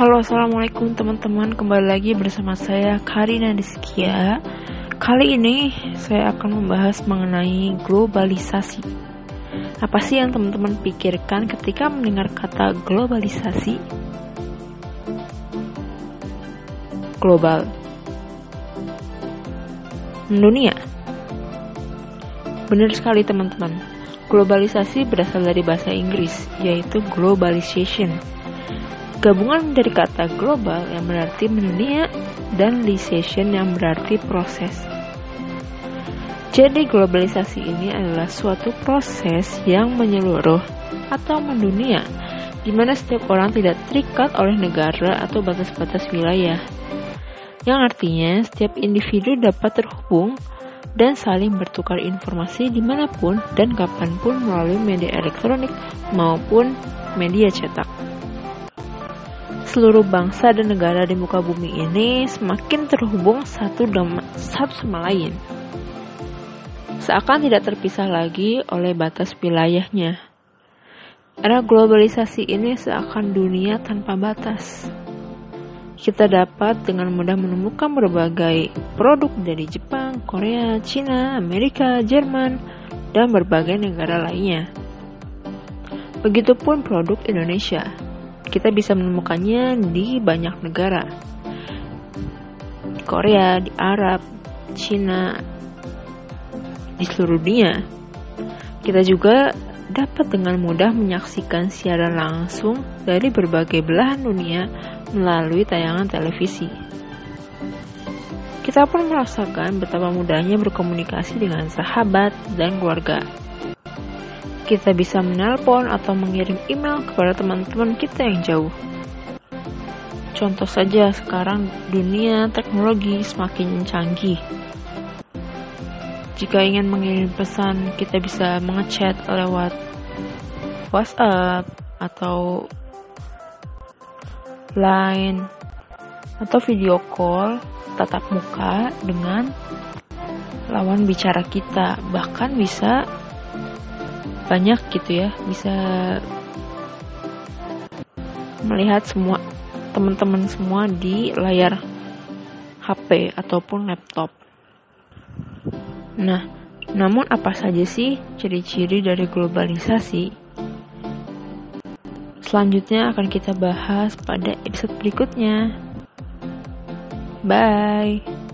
Halo assalamualaikum teman-teman. Kembali lagi bersama saya Karina Diskia. Kali ini saya akan membahas mengenai globalisasi. Apa sih yang teman-teman pikirkan ketika mendengar kata globalisasi? Global. Mendunia Benar sekali teman-teman. Globalisasi berasal dari bahasa Inggris yaitu globalization Gabungan dari kata global yang berarti mendunia dan lisation yang berarti proses. Jadi globalisasi ini adalah suatu proses yang menyeluruh atau mendunia di mana setiap orang tidak terikat oleh negara atau batas-batas wilayah. Yang artinya setiap individu dapat terhubung dan saling bertukar informasi di mana pun dan kapan pun melalui media elektronik maupun media cetak seluruh bangsa dan negara di muka bumi ini semakin terhubung satu, satu sama lain. Seakan tidak terpisah lagi oleh batas wilayahnya. Era globalisasi ini seakan dunia tanpa batas. Kita dapat dengan mudah menemukan berbagai produk dari Jepang, Korea, Cina, Amerika, Jerman, dan berbagai negara lainnya. Begitupun produk Indonesia kita bisa menemukannya di banyak negara. Di Korea, di Arab, Cina, di seluruh dunia. Kita juga dapat dengan mudah menyaksikan siaran langsung dari berbagai belahan dunia melalui tayangan televisi. Kita pun merasakan betapa mudahnya berkomunikasi dengan sahabat dan keluarga kita bisa menelpon atau mengirim email kepada teman-teman kita yang jauh. Contoh saja sekarang dunia teknologi semakin canggih. Jika ingin mengirim pesan, kita bisa mengechat lewat WhatsApp atau Line atau video call tatap muka dengan lawan bicara kita, bahkan bisa banyak gitu ya bisa melihat semua teman-teman semua di layar HP ataupun laptop. Nah, namun apa saja sih ciri-ciri dari globalisasi? Selanjutnya akan kita bahas pada episode berikutnya. Bye.